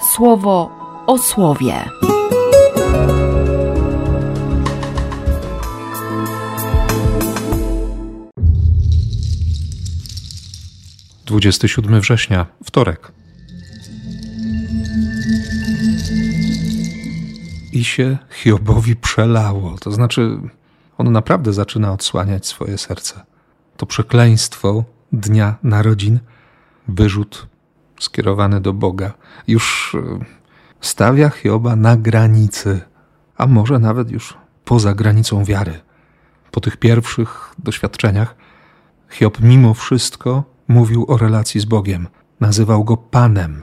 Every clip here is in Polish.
słowo o słowie. Dwudziesty siódmy września, wtorek. I się Hiobowi przelało, to znaczy on naprawdę zaczyna odsłaniać swoje serce. To przekleństwo dnia narodzin, wyrzut skierowany do Boga, już e, stawia Hioba na granicy, a może nawet już poza granicą wiary. Po tych pierwszych doświadczeniach Hiob mimo wszystko mówił o relacji z Bogiem, nazywał go Panem.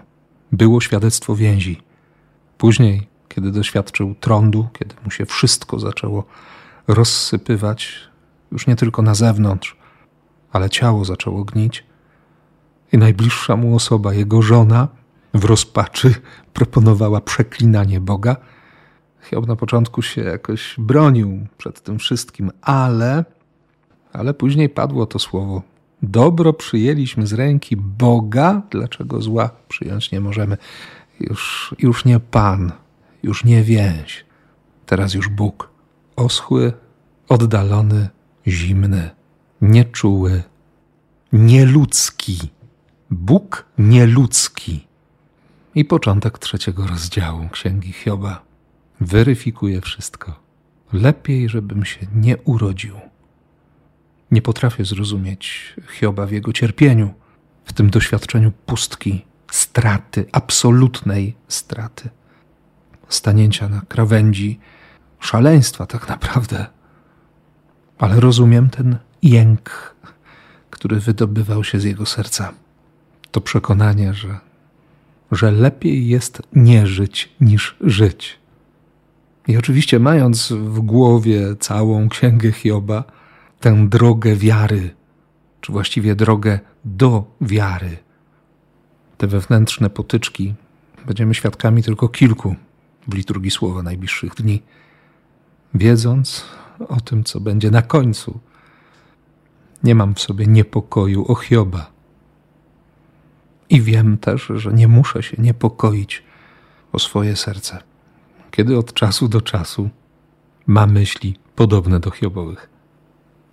Było świadectwo więzi. Później, kiedy doświadczył trądu, kiedy mu się wszystko zaczęło rozsypywać, już nie tylko na zewnątrz, ale ciało zaczęło gnić, najbliższa mu osoba, jego żona, w rozpaczy proponowała przeklinanie Boga. Hiob na początku się jakoś bronił przed tym wszystkim, ale, ale później padło to słowo. Dobro przyjęliśmy z ręki Boga, dlaczego zła przyjąć nie możemy? Już, już nie Pan, już nie więź, teraz już Bóg. Oschły, oddalony, zimny, nieczuły, nieludzki. Bóg nieludzki. I początek trzeciego rozdziału Księgi Hioba weryfikuje wszystko. Lepiej, żebym się nie urodził. Nie potrafię zrozumieć Hioba w jego cierpieniu, w tym doświadczeniu pustki, straty, absolutnej straty, stanięcia na krawędzi szaleństwa, tak naprawdę. Ale rozumiem ten jęk, który wydobywał się z jego serca to przekonanie, że, że lepiej jest nie żyć niż żyć. I oczywiście, mając w głowie całą księgę Hioba, tę drogę wiary, czy właściwie drogę do wiary, te wewnętrzne potyczki, będziemy świadkami tylko kilku w liturgii słowa najbliższych dni, wiedząc o tym, co będzie na końcu. Nie mam w sobie niepokoju o Hioba i wiem też, że nie muszę się niepokoić o swoje serce, kiedy od czasu do czasu ma myśli podobne do Hiobowych.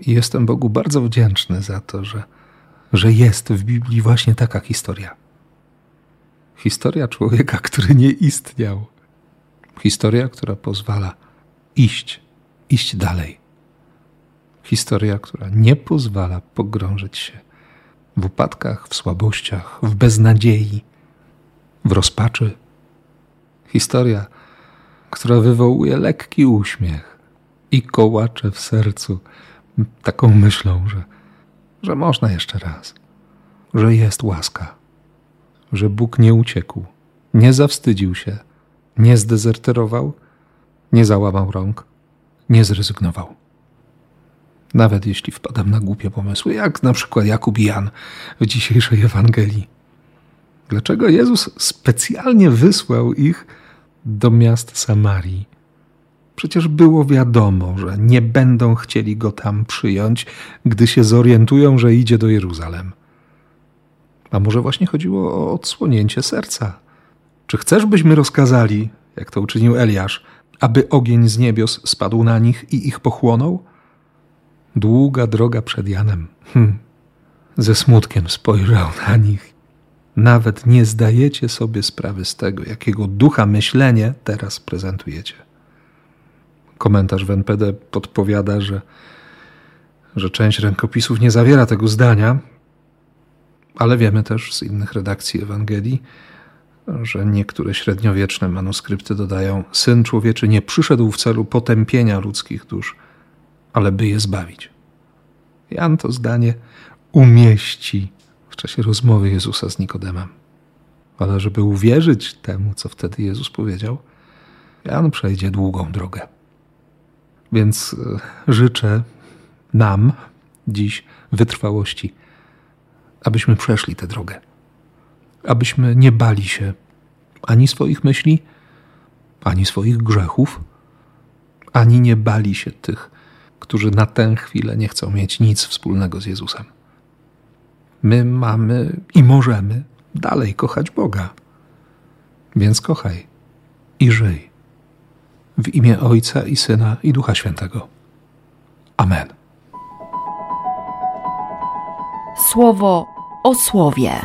I jestem Bogu bardzo wdzięczny za to, że, że jest w Biblii właśnie taka historia. Historia człowieka, który nie istniał. Historia, która pozwala iść, iść dalej. Historia, która nie pozwala pogrążyć się w upadkach, w słabościach, w beznadziei, w rozpaczy. Historia, która wywołuje lekki uśmiech i kołacze w sercu taką myślą, że, że można jeszcze raz, że jest łaska, że Bóg nie uciekł, nie zawstydził się, nie zdezerterował, nie załamał rąk, nie zrezygnował nawet jeśli wpadam na głupie pomysły, jak na przykład Jakub Jan w dzisiejszej Ewangelii. Dlaczego Jezus specjalnie wysłał ich do miast Samarii? Przecież było wiadomo, że nie będą chcieli go tam przyjąć, gdy się zorientują, że idzie do Jeruzalem. A może właśnie chodziło o odsłonięcie serca? Czy chcesz, byśmy rozkazali, jak to uczynił Eliasz, aby ogień z niebios spadł na nich i ich pochłonął? Długa droga przed Janem. Hm. Ze smutkiem spojrzał na nich. Nawet nie zdajecie sobie sprawy z tego, jakiego ducha myślenie teraz prezentujecie. Komentarz w NPD podpowiada, że, że część rękopisów nie zawiera tego zdania, ale wiemy też z innych redakcji Ewangelii, że niektóre średniowieczne manuskrypty dodają: Syn człowieczy nie przyszedł w celu potępienia ludzkich dusz, ale by je zbawić. Jan to zdanie umieści w czasie rozmowy Jezusa z Nikodemem. Ale żeby uwierzyć temu, co wtedy Jezus powiedział, Jan przejdzie długą drogę. Więc e, życzę nam dziś wytrwałości, abyśmy przeszli tę drogę, abyśmy nie bali się ani swoich myśli, ani swoich grzechów, ani nie bali się tych którzy na tę chwilę nie chcą mieć nic wspólnego z Jezusem. My mamy i możemy dalej kochać Boga. Więc kochaj i żyj. W imię Ojca i Syna i Ducha Świętego. Amen. Słowo o słowie.